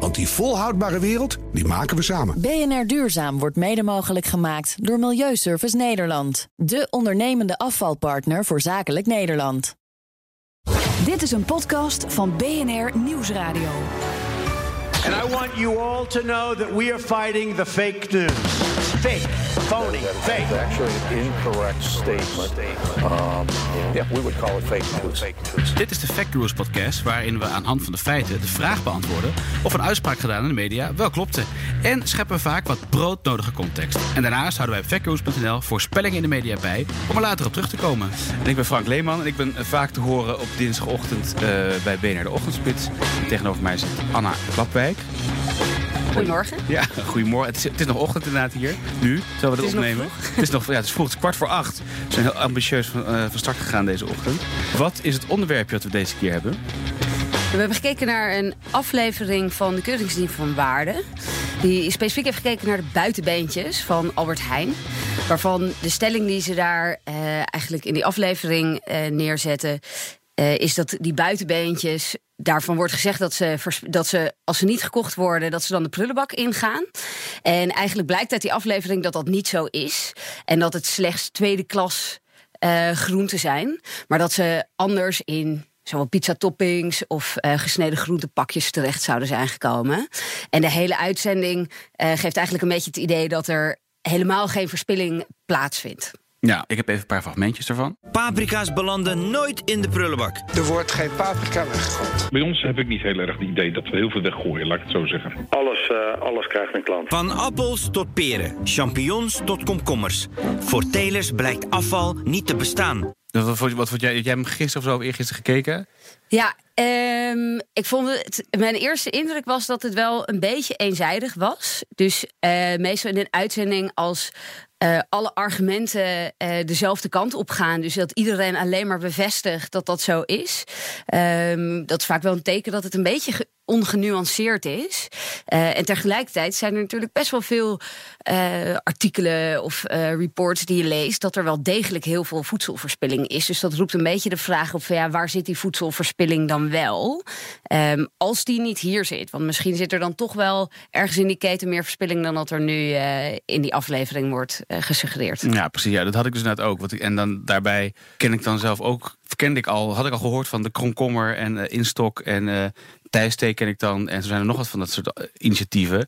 Want die volhoudbare wereld, die maken we samen. BNR Duurzaam wordt mede mogelijk gemaakt door Milieuservice Nederland. De ondernemende afvalpartner voor zakelijk Nederland. Dit is een podcast van BNR Nieuwsradio. And I want you all to know that we are fighting the fake news. Fake, phony, fake. It's actually an incorrect statement. Um, yeah, we would call it fake news. Dit is de Fact Rules podcast waarin we aan de hand van de feiten de vraag beantwoorden of een uitspraak gedaan in de media wel klopte. En scheppen we vaak wat broodnodige context. En daarnaast houden wij op factrules.nl voorspellingen in de media bij om er later op terug te komen. En ik ben Frank Leeman en ik ben vaak te horen op dinsdagochtend eh, bij BNR de Ochtendspits. En tegenover mij zit Anna Klapwijk. Goedemorgen. Ja, goedemorgen. Het is, het is nog ochtend inderdaad hier. Nu, zullen we Het opnemen? Het is nog ja, het is vroeg, het is kwart voor acht. We zijn heel ambitieus van, eh, van start gegaan deze ochtend. Wat is het onderwerpje dat we deze keer hebben? We hebben gekeken naar een aflevering van de Keuringsdienst van Waarde. Die specifiek heeft gekeken naar de buitenbeentjes van Albert Heijn. Waarvan de stelling die ze daar eh, eigenlijk in die aflevering eh, neerzetten... eh, is dat die buitenbeentjes... Daarvan wordt gezegd dat ze, dat ze, als ze niet gekocht worden, dat ze dan de prullenbak ingaan. En eigenlijk blijkt uit die aflevering dat dat niet zo is. En dat het slechts tweede klas eh, groenten zijn. Maar dat ze anders in zowel pizza toppings of eh, gesneden groentepakjes terecht zouden zijn gekomen. En de hele uitzending geeft eigenlijk een beetje het idee dat er helemaal geen verspilling plaatsvindt. Ja, ik heb even een paar fragmentjes ervan. Paprika's belanden nooit in de prullenbak. Er wordt geen paprika weggegooid. Bij ons heb ik niet heel erg het idee dat we heel veel weggooien, laat ik het zo zeggen. Alles, eh, alles krijgt een klant. Van appels tot peren, champignons tot komkommers. Voor telers blijkt afval niet te bestaan. Wat, wat, wat, vond jij, jij hebt hem gisteren of zo of eergisteren gekeken? Ja, ehm, ik vond het. Mijn eerste indruk was dat het wel een beetje eenzijdig was. Dus eh, meestal in een uitzending als. Eh, alle argumenten eh, dezelfde kant op gaan. Dus dat iedereen alleen maar bevestigt dat dat zo is. Ehm, dat is vaak wel een teken dat het een beetje ongenuanceerd is. Eh, en tegelijkertijd zijn er natuurlijk best wel veel eh, artikelen of eh, reports die je leest. dat er wel degelijk heel veel voedselverspilling is. Dus dat roept een beetje de vraag op: van, ja, waar zit die voedselverspilling dan wel? Ehm, als die niet hier zit. Want misschien zit er dan toch wel ergens in die keten meer verspilling. dan dat er nu in die aflevering wordt gesuggereerd. Ja, precies. Ja, dat had ik dus net ook. Want en dan daarbij ken ik dan zelf ook. Kende ik al, had ik al gehoord van de kromkommer en eh, instok en eh thijsthee ken ik dan. En zo zijn er nog wat van dat soort eh, initiatieven.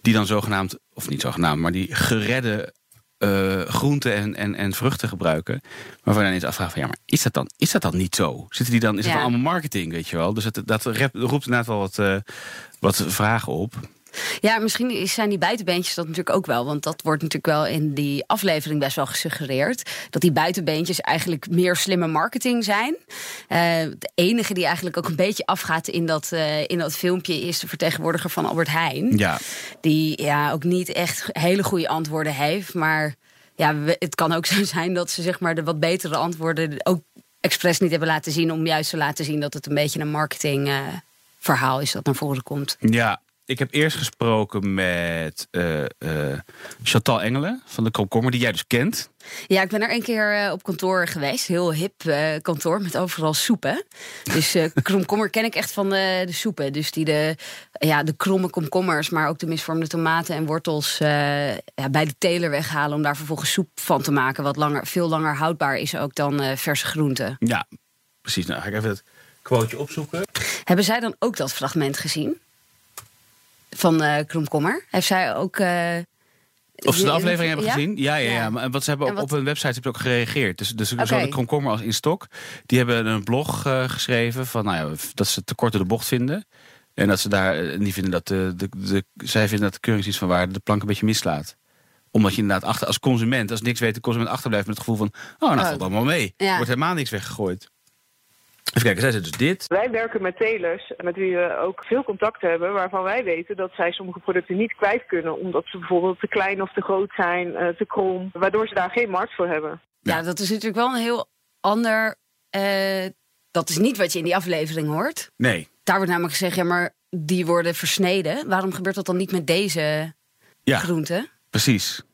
Die dan zogenaamd, of niet zogenaamd, maar die geredde groenten en, en, en vruchten gebruiken. Waarvan je dan eens afvraagt van ja, maar is dat dan, is dat dan niet zo? Zitten die dan, is Ja. dat dan allemaal marketing, weet je wel? Dus het, dat rep- roept inderdaad wel wat, wat vragen op. Ja, misschien is- zijn die buitenbeentjes dat natuurlijk ook wel. Want dat wordt natuurlijk wel in die aflevering best wel gesuggereerd. Dat die buitenbeentjes eigenlijk meer slimme marketing zijn. Eh, de enige die eigenlijk ook een beetje afgaat in dat, eh, in dat filmpje is de vertegenwoordiger van Albert Heijn. Ja, Die ja, ook niet echt hele goede antwoorden heeft. Maar ja, het kan ook zo zijn dat ze zeg maar, de wat betere antwoorden ook expres niet hebben laten zien. Om juist te laten zien dat het een beetje een marketing eh, verhaal is dat naar voren komt. Ja, ik heb eerst gesproken met eh eh Chantal Engelen van de Komkommer, die jij dus kent. Ja, ik ben er een keer eh, op kantoor geweest. Heel hip eh, kantoor met overal soepen. Dus eh kromkommer ken ik echt van de, de soepen. Dus die de, ja, de kromme komkommers, maar ook de misvormde tomaten en wortels eh, ja, bij de teler weghalen. Om daar vervolgens soep van te maken. Wat langer, veel langer houdbaar is ook dan eh, verse groenten. Ja, precies. Nou, ga ik even het quoteje opzoeken. Hebben zij dan ook dat fragment gezien? Van eh kromkommer? Heeft zij ook. eh, Of ze de aflevering hebben ja? gezien? Ja, ja, ja. Ja. Maar wat ze hebben En op, wat- op hun website hebben ze ook gereageerd. Dus, dus Oké. zowel de Kromkommer als Instok, die hebben een blog eh, geschreven van nou ja, dat ze te kort door de bocht vinden. En dat ze daar die vinden dat de, de, de, zij vinden dat de keuringsdienst van waarde de plank een beetje mislaat. Omdat je inderdaad achter, als consument, als niks weet, de consument achterblijft met het gevoel van, oh, nou valt allemaal mee. Er Ja. wordt helemaal niks weggegooid. Even kijken, zij zei dus dit. Wij werken met telers, met wie we ook veel contact hebben, waarvan wij weten dat zij sommige producten niet kwijt kunnen, omdat ze bijvoorbeeld te klein of te groot zijn, eh, te krom, waardoor ze daar geen markt voor hebben. Ja, dat is natuurlijk wel een heel ander eh, dat is niet wat je in die aflevering hoort. Nee. Daar wordt namelijk gezegd, ja, maar die worden versneden. Waarom gebeurt dat dan niet met deze Ja. groenten Precies. en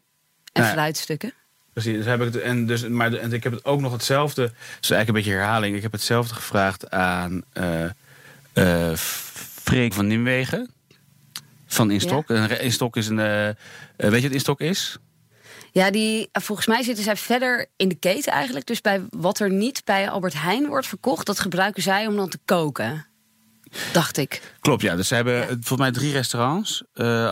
Nou ja. fruitstukken? Precies, dus heb ik het, en, dus, maar, en ik heb het ook nog hetzelfde. Het is eigenlijk een beetje herhaling. Ik heb hetzelfde gevraagd aan eh, Freek van Nimwegen. Van Instok. En Instok is een. eh, weet je wat Instok is? Ja, die, volgens mij zitten zij verder in de keten eigenlijk. Dus bij wat er niet bij Albert Heijn wordt verkocht, dat gebruiken zij om dan te koken. Dacht ik. Klopt, ja. Dus ze hebben volgens mij drie restaurants: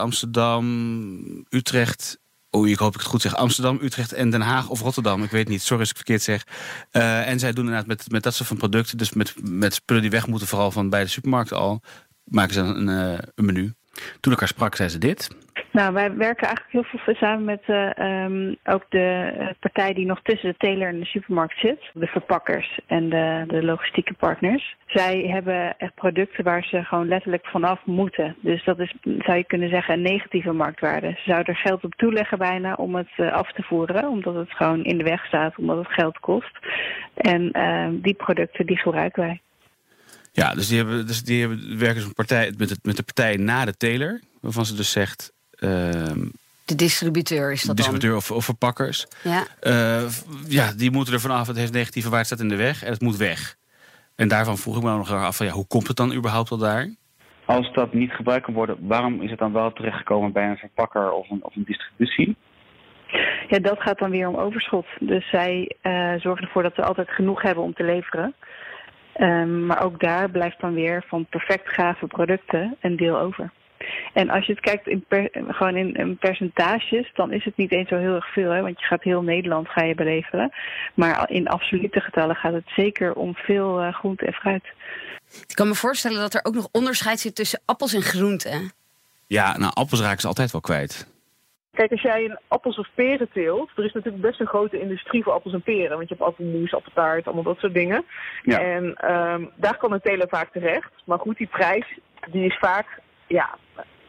Amsterdam, Utrecht. Oei, ik hoop ik het goed zeg. Amsterdam, Utrecht en Den Haag of Rotterdam. Ik weet niet. Sorry als ik verkeerd zeg. Eh, en zij doen inderdaad met, met dat soort van producten. Dus met, met spullen die weg moeten, vooral van bij de supermarkt al. Maken ze een, eh, een menu. Toen ik haar sprak, zei ze dit. Nou, wij werken eigenlijk heel veel samen met eh, ehm, ook de eh, partij die nog tussen de teler en de supermarkt zit. De verpakkers en de, de logistieke partners. Zij hebben echt producten waar ze gewoon letterlijk vanaf moeten. Dus dat is, zou je kunnen zeggen, een negatieve marktwaarde. Ze zouden er geld op toeleggen bijna om het eh, af te voeren. Omdat het gewoon in de weg staat, omdat het geld kost. En ehm, die producten, die gebruiken wij. Ja, dus die, hebben, dus die hebben, werken dus een partij, met, het, met de partij na de teler. Waarvan ze dus zegt. ehm, De distributeur is dat dan. distributeur of, of verpakkers. Ja. Eh, ja, die moeten er vanaf. Het heeft negatieve waarde, staat in de weg en het moet weg. En daarvan vroeg ik me nog af van ja, hoe komt het dan überhaupt al daar? Als dat niet gebruikt kan worden, waarom is het dan wel terechtgekomen bij een verpakker of een, of een distributie? Ja, dat gaat dan weer om overschot. Dus zij eh, zorgen ervoor dat ze altijd genoeg hebben om te leveren. Ehm, maar ook daar blijft dan weer van perfect gave producten een deel over. En als je het kijkt in per- gewoon in, in percentages, dan is het niet eens zo heel erg veel. Hè? Want je gaat heel Nederland ga je beleveren. Maar in absolute getallen gaat het zeker om veel eh, groente en fruit. Ik kan me voorstellen dat er ook nog onderscheid zit tussen appels en groenten. Ja, nou, appels raken ze altijd wel kwijt. Kijk, als jij een appels of peren teelt, er is natuurlijk best een grote industrie voor appels en peren. Want je hebt appelmoes, appeltaart, allemaal dat soort dingen. Ja. En ehm, daar kan een teler vaak terecht. Maar goed, die prijs die is vaak ja,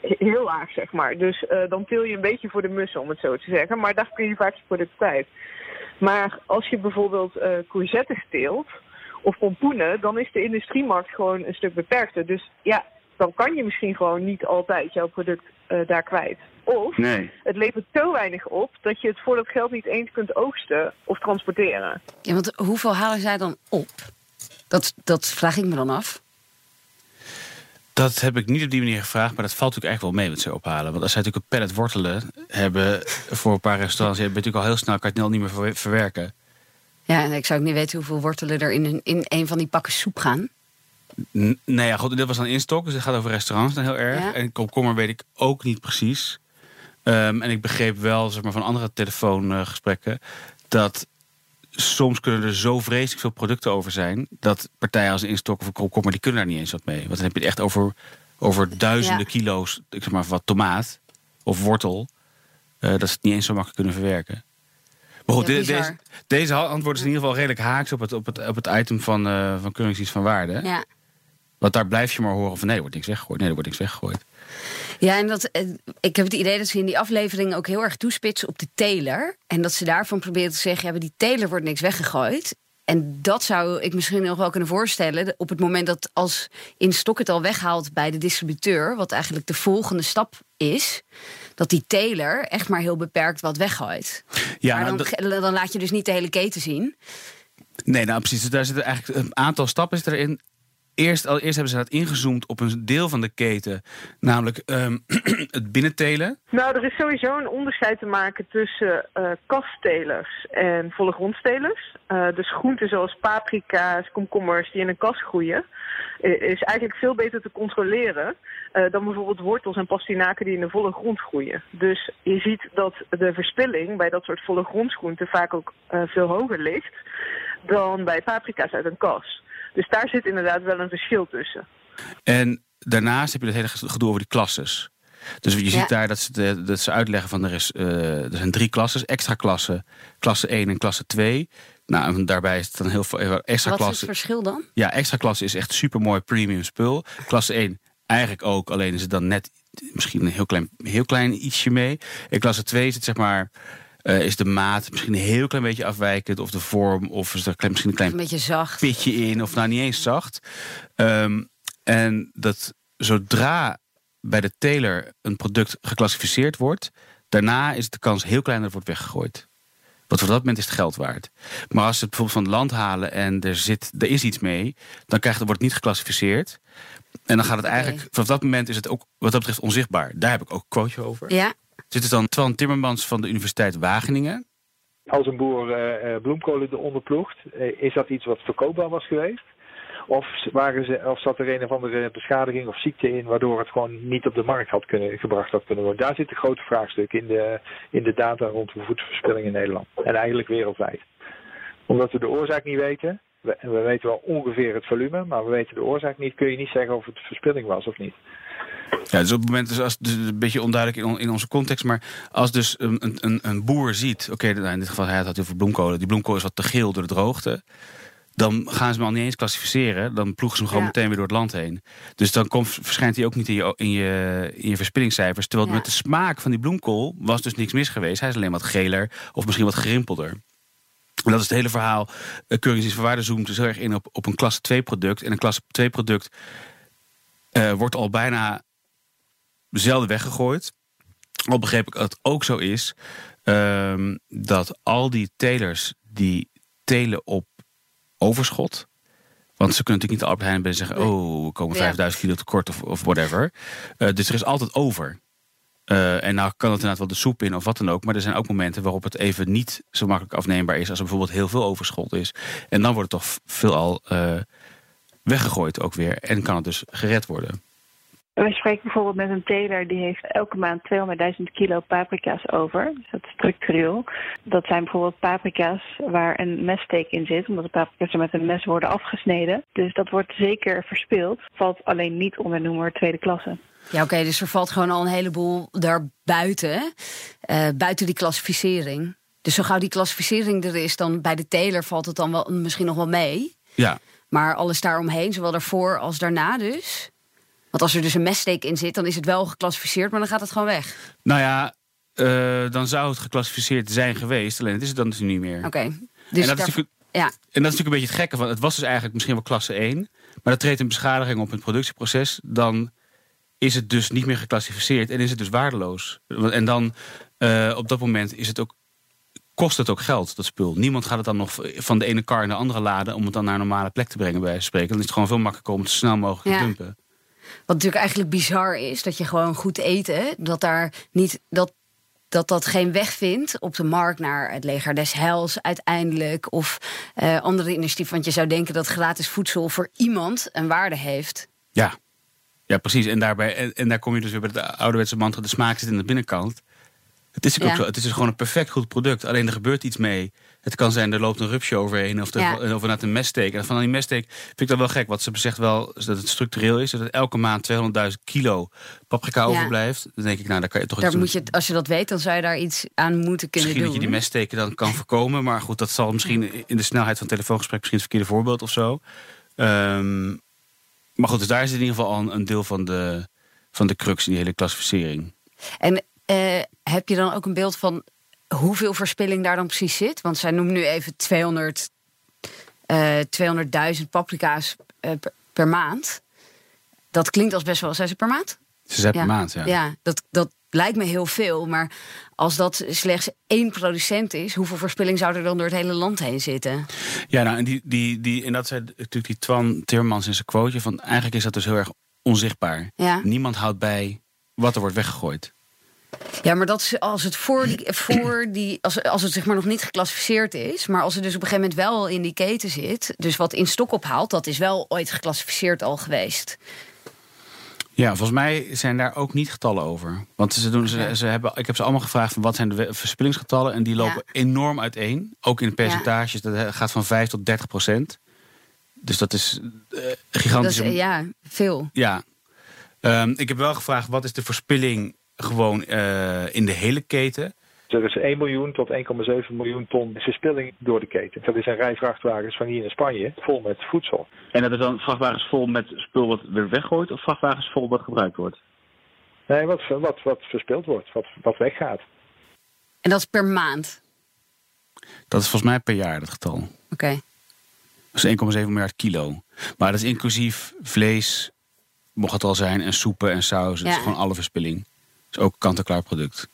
he- heel laag, zeg maar. Dus eh, dan teel je een beetje voor de mussen, om het zo te zeggen. Maar daar kun je vaak je product kwijt. Maar als je bijvoorbeeld eh courgettes teelt of pompoenen, dan is de industriemarkt gewoon een stuk beperkter. Dus ja, dan kan je misschien gewoon niet altijd jouw product eh, daar kwijt. Of Nee. het levert zo weinig op dat je het voor dat geld niet eens kunt oogsten of transporteren. Ja, want hoeveel halen zij dan op? Dat, dat vraag ik me dan af. Dat heb ik niet op die manier gevraagd, maar dat valt natuurlijk eigenlijk wel mee wat ze ophalen. Want als zij natuurlijk een pallet wortelen hebben voor een paar restaurants, heb je natuurlijk al heel snel kan je het niet meer verwe- verwerken. Ja, en ik zou ook niet weten hoeveel wortelen er in een, in een van die pakken soep gaan. N- nee, ja, goed, dit was dan instok, dus het gaat over restaurants dan heel erg. Ja. En komkommer weet ik ook niet precies. Ehm, en ik begreep wel zeg maar, van andere telefoongesprekken dat soms kunnen er zo vreselijk veel producten over zijn dat partijen als instok of komkommer die kunnen daar niet eens wat mee. Want dan heb je het echt over, over duizenden Ja. kilo's, ik zeg maar wat tomaat of wortel, eh, dat ze het niet eens zo makkelijk kunnen verwerken. Maar goed, Ja, de- bizar. deze, deze antwoord is in ieder geval redelijk haaks op het, op het, op het item van, eh van Keuringsdienst van Waarde. Ja. Want daar blijf je maar horen van nee, er wordt niks weggegooid. Nee, er wordt niks weggegooid. Ja, en dat, eh, ik heb het idee dat ze in die aflevering ook heel erg toespitsen op de teler. En dat ze daarvan proberen te zeggen, ja, die teler wordt niks weggegooid. En dat zou ik misschien nog wel kunnen voorstellen. Op het moment dat als in stok het al weghaalt bij de distributeur, wat eigenlijk de volgende stap is, dat die teler echt maar heel beperkt wat weggooit. Ja, maar dan, dat- dan laat je dus niet de hele keten zien. nee, nou precies. Dus daar zitten eigenlijk een aantal stappen erin. Eerst, al, eerst hebben ze het ingezoomd op een deel van de keten, namelijk ehm, het binnentelen. Nou, er is sowieso een onderscheid te maken tussen eh kastelers en volle grondstelers. Eh, dus groenten zoals paprika's, komkommers die in een kas groeien, is eigenlijk veel beter te controleren eh, dan bijvoorbeeld wortels en pastinaken die in de volle grond groeien. Dus je ziet dat de verspilling bij dat soort volle grondsgroenten vaak ook veel hoger ligt dan bij paprika's uit een kas. Dus daar zit inderdaad wel een verschil tussen. En daarnaast heb je het hele gedoe over die klasses. Dus je Ja. ziet daar dat ze, de- dat ze uitleggen van er, is, eh, er zijn drie klasses, extra klassen, klasse 1 en klasse 2. Nou, en daarbij is het dan heel veel extra wat is klasse. het verschil dan? Ja, extra klasse is echt super mooi premium spul. Klasse 1 eigenlijk ook, alleen is het dan net misschien een heel klein, heel klein ietsje mee. In klasse 2 zit zeg maar Eh, is de maat misschien een heel klein beetje afwijkend? Of de vorm? Of is er misschien een klein Een beetje zacht. pitje in? Of nou niet eens zacht. Ehm, en dat zodra bij de teler een product geclassificeerd wordt... daarna is de kans heel klein dat het wordt weggegooid. Want voor dat moment is het geld waard. Maar als ze het bijvoorbeeld van het land halen en er, zit, er is iets mee... dan krijgt, wordt het niet geclassificeerd. En dan gaat het eigenlijk... Vanaf dat moment is het ook wat dat betreft onzichtbaar. Daar heb ik ook een quoteje over. Ja. Dit is dan Twan Timmermans van de Universiteit Wageningen. Als een boer eh, eh, bloemkolen eronder ploegt, eh, is dat iets wat verkoopbaar was geweest? Of, waren ze, of zat er een of andere beschadiging of ziekte in waardoor het gewoon niet op de markt had kunnen, gebracht had kunnen worden? Daar zit een grote vraagstuk in de, in de data rond de voedselverspilling in Nederland. En eigenlijk wereldwijd. Omdat we de oorzaak niet weten. We, we weten wel ongeveer het volume, maar we weten de oorzaak niet. Kun je niet zeggen of het verspilling was of niet. Ja, dus op het moment, dus als, dus een beetje onduidelijk in, on- in onze context, maar als dus een, een, een boer ziet, oké, nou, in dit geval hij had heel veel bloemkolen, die bloemkool is wat te geel door de droogte, dan gaan ze hem al niet eens klassificeren, dan ploegen ze hem gewoon Ja. meteen weer door het land heen. Dus dan komt, verschijnt hij ook niet in je, in je, in je verspillingscijfers, terwijl Ja. met de smaak van die bloemkool was dus niks mis geweest. Hij is alleen wat geler of misschien wat gerimpelder. En dat is het hele verhaal. Keuringsdienst van Waarde zoomt dus heel erg in op, op een klasse 2 product. En een klasse 2 product eh, wordt al bijna zelden weggegooid. Al begreep ik dat het ook zo is ehm, dat al die telers die telen op overschot. Want ze kunnen natuurlijk niet de Albert Heijn binnen zeggen: Oh, we komen Ja. 5000 kilo tekort of, of whatever. Eh, dus er is altijd over. Eh, en nou kan het inderdaad wel de soep in of wat dan ook. Maar er zijn ook momenten waarop het even niet zo makkelijk afneembaar is. Als er bijvoorbeeld heel veel overschot is. En dan wordt het toch veelal eh weggegooid ook weer. En kan het dus gered worden. Wij spreken bijvoorbeeld met een teler die heeft elke maand 200.000 kilo paprika's over. Dus dat is structureel. Dat zijn bijvoorbeeld paprika's waar een messteek in zit, omdat de paprika's er met een mes worden afgesneden. Dus dat wordt zeker verspeeld. Valt alleen niet onder noemer tweede klasse. Ja, oké, dus er valt gewoon al een heleboel daarbuiten, eh buiten die klassificering. Dus zo gauw die klassificering er is, dan bij de teler valt het dan wel, misschien nog wel mee. Ja, Maar alles daaromheen, zowel daarvoor als daarna dus. Want als er dus een messteek in zit, dan is het wel geclassificeerd, maar dan gaat het gewoon weg. nou ja, eh, dan zou het geclassificeerd zijn geweest. Alleen het is het dan dus niet meer. Oké. en, Dus dat is ja, en dat is natuurlijk een beetje het gekke. Van, het was dus eigenlijk misschien wel klasse 1. Maar er treedt een beschadiging op in het productieproces. Dan is het dus niet meer geclassificeerd en is het dus waardeloos. En dan eh, op dat moment is het ook, kost het ook geld, dat spul. Niemand gaat het dan nog van de ene kar naar de andere laden... om het dan naar een normale plek te brengen, bij spreken. Dan is het gewoon veel makkelijker om het zo snel mogelijk Ja. te dumpen. Wat natuurlijk eigenlijk bizar is, dat je gewoon goed eten, dat daar niet dat dat dat geen weg vindt op de markt naar het leger des heils uiteindelijk of eh, andere initiatieven. Want je zou denken dat gratis voedsel voor iemand een waarde heeft. Ja, ja precies. En, daarbij, en, en daar kom je dus weer bij de ouderwetse mantra... de smaak zit in de binnenkant. Het is Ja. ook zo. Het is dus gewoon een perfect goed product. Alleen er gebeurt iets mee. Het kan zijn, er loopt een rupsje overheen. Of, er, Ja. of een messteek. En van die messteek vind ik dat wel gek. Want ze zegt wel dat het structureel is. Dat het elke maand 200.000 kilo paprika Ja. overblijft. Dan denk ik, nou, daar kan je toch Daar iets moet je, als je dat weet, dan zou je daar iets aan moeten kunnen Misschien dat doen. je die messteken dan kan voorkomen. Maar goed, dat zal misschien in de snelheid van het telefoongesprek... misschien het verkeerde voorbeeld of zo. Ehm, maar goed, dus daar is in ieder geval al een, een deel van de, van de crux in die hele klassificering. En eh, heb je dan ook een beeld van hoeveel verspilling daar dan precies zit? Want zij noemen nu even 200, eh 200.000 paprika's eh, per, per maand. Dat klinkt als best wel, zijn ze per maand? Ze zijn per maand, ja. Ja, dat, dat lijkt me heel veel. Maar als dat slechts één producent is, hoeveel verspilling zou er dan door het hele land heen zitten? Ja, nou, en, die, die, die, en dat zei natuurlijk die Twan Timmermans in zijn quoteje... van eigenlijk is dat dus heel erg onzichtbaar. Ja. Niemand houdt bij wat er wordt weggegooid. Ja, maar dat is als het voor die, voor die als, als het zeg maar nog niet geclassificeerd is, maar als het dus op een gegeven moment wel in die keten zit, dus wat in stok ophaalt, dat is wel ooit geclassificeerd al geweest. Ja, volgens mij zijn daar ook niet getallen over. Want ze doen, ze, ze hebben, ik heb ze allemaal gevraagd van wat zijn de verspillingsgetallen. En die lopen enorm uiteen. Ook in percentages. Dat gaat van 5 tot 30 procent. Dus dat is eh, Dat gigantisch. is, eh, ja, veel. Ja. Ehm, ik heb wel gevraagd wat is de verspilling gewoon eh, in de hele keten. Er is 1 miljoen tot 1,7 miljoen ton verspilling door de keten. Dat is een rij vrachtwagens van hier in Spanje vol met voedsel. En dat is dan vrachtwagens vol met spul wat weer weggooit of vrachtwagens vol wat gebruikt wordt? Nee, wat, wat, wat verspild wordt, wat, wat weggaat. En dat is per maand? Dat is volgens mij per jaar, dat getal. Oké. Dat is 1,7 miljard kilo. Maar dat is inclusief vlees, mocht het al zijn, en soepen en Ja. is gewoon alle verspilling. Is ook kant-en-klaar product.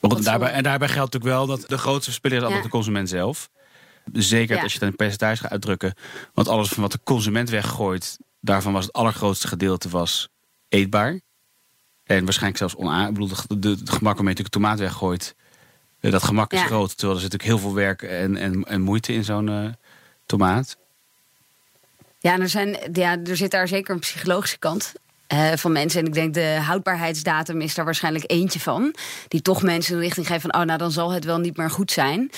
Maar goed, en daarbij, en daarbij geldt natuurlijk wel dat de grootste verspiller is altijd Ja. de consument zelf. Zeker Ja. als je het in een percentage gaat uitdrukken. Want alles van wat de consument weggooit, daarvan was het allergrootste gedeelte was eetbaar. En waarschijnlijk zelfs. Ik bedoel, de, de, het gemak waarmee je natuurlijk tomaat weggooit. eh, Dat gemak is Ja. groot. Terwijl er zit natuurlijk heel veel werk en, en, en moeite in zo'n eh, tomaat. Ja, en er, zijn, ja, er zit daar zeker een psychologische kant eh, van mensen. En ik denk de houdbaarheidsdatum is daar waarschijnlijk eentje van. Die toch mensen de richting geven van... oh, nou, dan zal het wel niet meer goed zijn.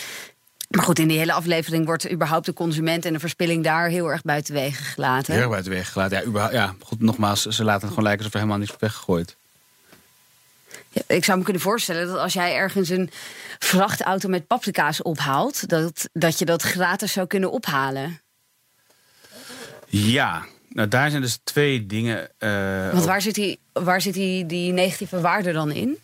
Maar goed, in die hele aflevering wordt überhaupt de consument... en de verspilling daar heel erg buiten wegen gelaten. Heel erg buiten weg gelaten. Ja, überhaupt, ja, goed, nogmaals, ze laten het gewoon lijken alsof er helemaal niks weggegooid. Ja, ik zou me kunnen voorstellen dat als jij ergens een vrachtauto met paprika's ophaalt... dat, dat je dat gratis zou kunnen ophalen. Ja, nou daar zijn dus twee dingen. eh, Want waar zit, die, waar zit die, die negatieve waarde dan in?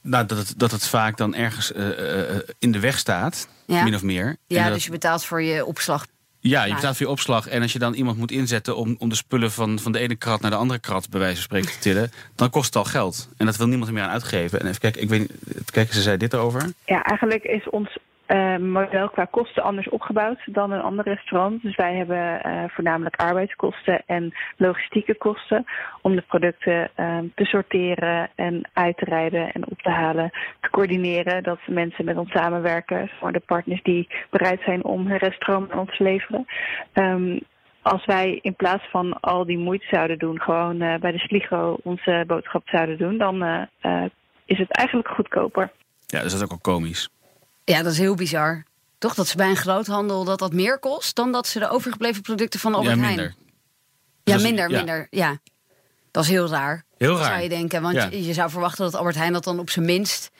Nou, dat het, dat het vaak dan ergens eh, eh, in de weg staat, Ja. min of meer. Ja, dat- dus je betaalt voor je opslag. ja, je betaalt voor je opslag. En als je dan iemand moet inzetten om, om de spullen van, van de ene krat naar de andere krat, bij wijze van spreken, te tillen, dan kost het al geld. En dat wil niemand er meer aan uitgeven. En even kijken, ik weet even kijken, ze zei dit erover. Ja, eigenlijk is ons eh, model qua kosten anders opgebouwd dan een ander restaurant. Dus wij hebben eh, voornamelijk arbeidskosten en logistieke kosten om de producten eh, te sorteren en uit te rijden en op te halen, te coördineren. Dat mensen met ons samenwerken voor de partners die bereid zijn om hun restaurant aan ons te leveren. Ehm, als wij in plaats van al die moeite zouden doen, gewoon bij de Sligo onze boodschap zouden doen, dan is het eigenlijk goedkoper. Ja, dus dat is ook al komisch. Ja, dat is heel bizar. Toch dat ze bij een groothandel dat dat meer kost dan dat ze de overgebleven producten van Albert ja, Heijn. minder. Ja, is- minder, ja. minder. Ja. Dat is heel raar. Heel raar. Zou je denken. Want Ja. je, je zou verwachten dat Albert Heijn dat dan op zijn minst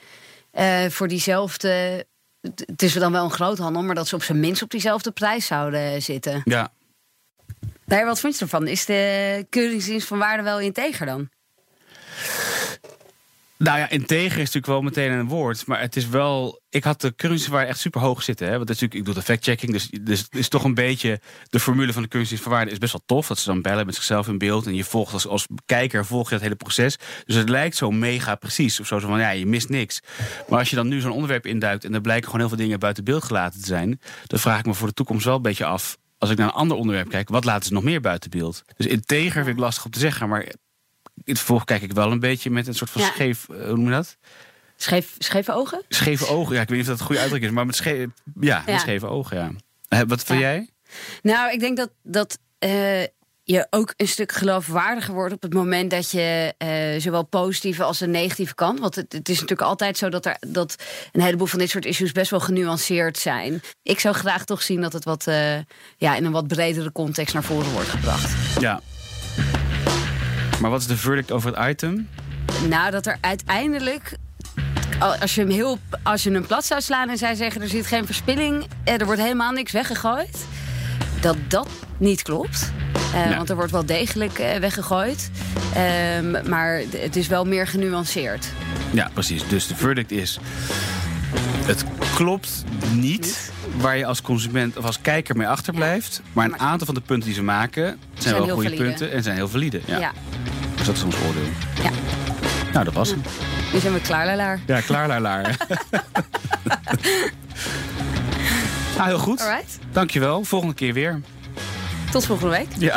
eh, voor diezelfde. Het het is dan wel een groothandel, maar dat ze op zijn minst op diezelfde prijs zouden zitten. Ja, Daar, wat vind je ervan? Is de keuringsdienst van waarde wel integer dan? Nou ja, integer is natuurlijk wel meteen een woord. Maar het is wel. Ik had de currencywaarde echt super hoog zitten. Hè? Want is natuurlijk, ik doe de fact-checking. Dus, dus het is toch een beetje. De formule van de currencywaarde is best wel tof. Dat ze dan bellen met zichzelf in beeld. En je volgt als, als kijker volg je dat hele proces. Dus het lijkt zo mega precies. Of zo, zo van ja, je mist niks. Maar als je dan nu zo'n onderwerp induikt. en er blijken gewoon heel veel dingen buiten beeld gelaten te zijn. dan vraag ik me voor de toekomst wel een beetje af. Als ik naar een ander onderwerp kijk, wat laten ze nog meer buiten beeld? Dus integer vind ik lastig om te zeggen. Maar in het vervolg kijk ik wel een beetje met een soort van Ja. scheef. eh, Hoe noem je dat? Scheef, scheve ogen? Scheve ogen, ja, ik weet niet of dat een goede uitdruk is, maar met, sche ja, met Ja. scheve ogen, ja. Wat vind jij? Nou, ik denk dat, dat eh, je ook een stuk geloofwaardiger wordt op het moment dat je eh, zowel positieve als een negatieve kant. Want het, het is natuurlijk altijd zo dat, er, dat een heleboel van dit soort issues best wel genuanceerd zijn. Ik zou graag toch zien dat het wat, ja, in een wat bredere context naar voren wordt gebracht. Ja. Maar wat is de verdict over het item? Nou, dat er uiteindelijk. al- Als je hem heel. Als je hem plat zou slaan en zij zeggen er zit geen verspilling. eh, Er wordt helemaal niks weggegooid. Dat dat niet klopt. Eh, Nee. Want er wordt wel degelijk eh, weggegooid. Ehm, maar het is wel meer genuanceerd. Ja, precies. Dus de verdict is... Het klopt niet waar je als consument of als kijker mee achterblijft. Maar een aantal van de punten die ze maken... zijn, Zijn wel goede valide. punten en zijn heel valide. Ja. Ja. Dus dat is ons oordeel. Ja. Nou, dat was hem. Nu zijn we klaar, Lalaar. Ja, klaar, laar, laar. nou, heel goed. Alright. Dankjewel. Volgende keer weer. Tot volgende week. Ja.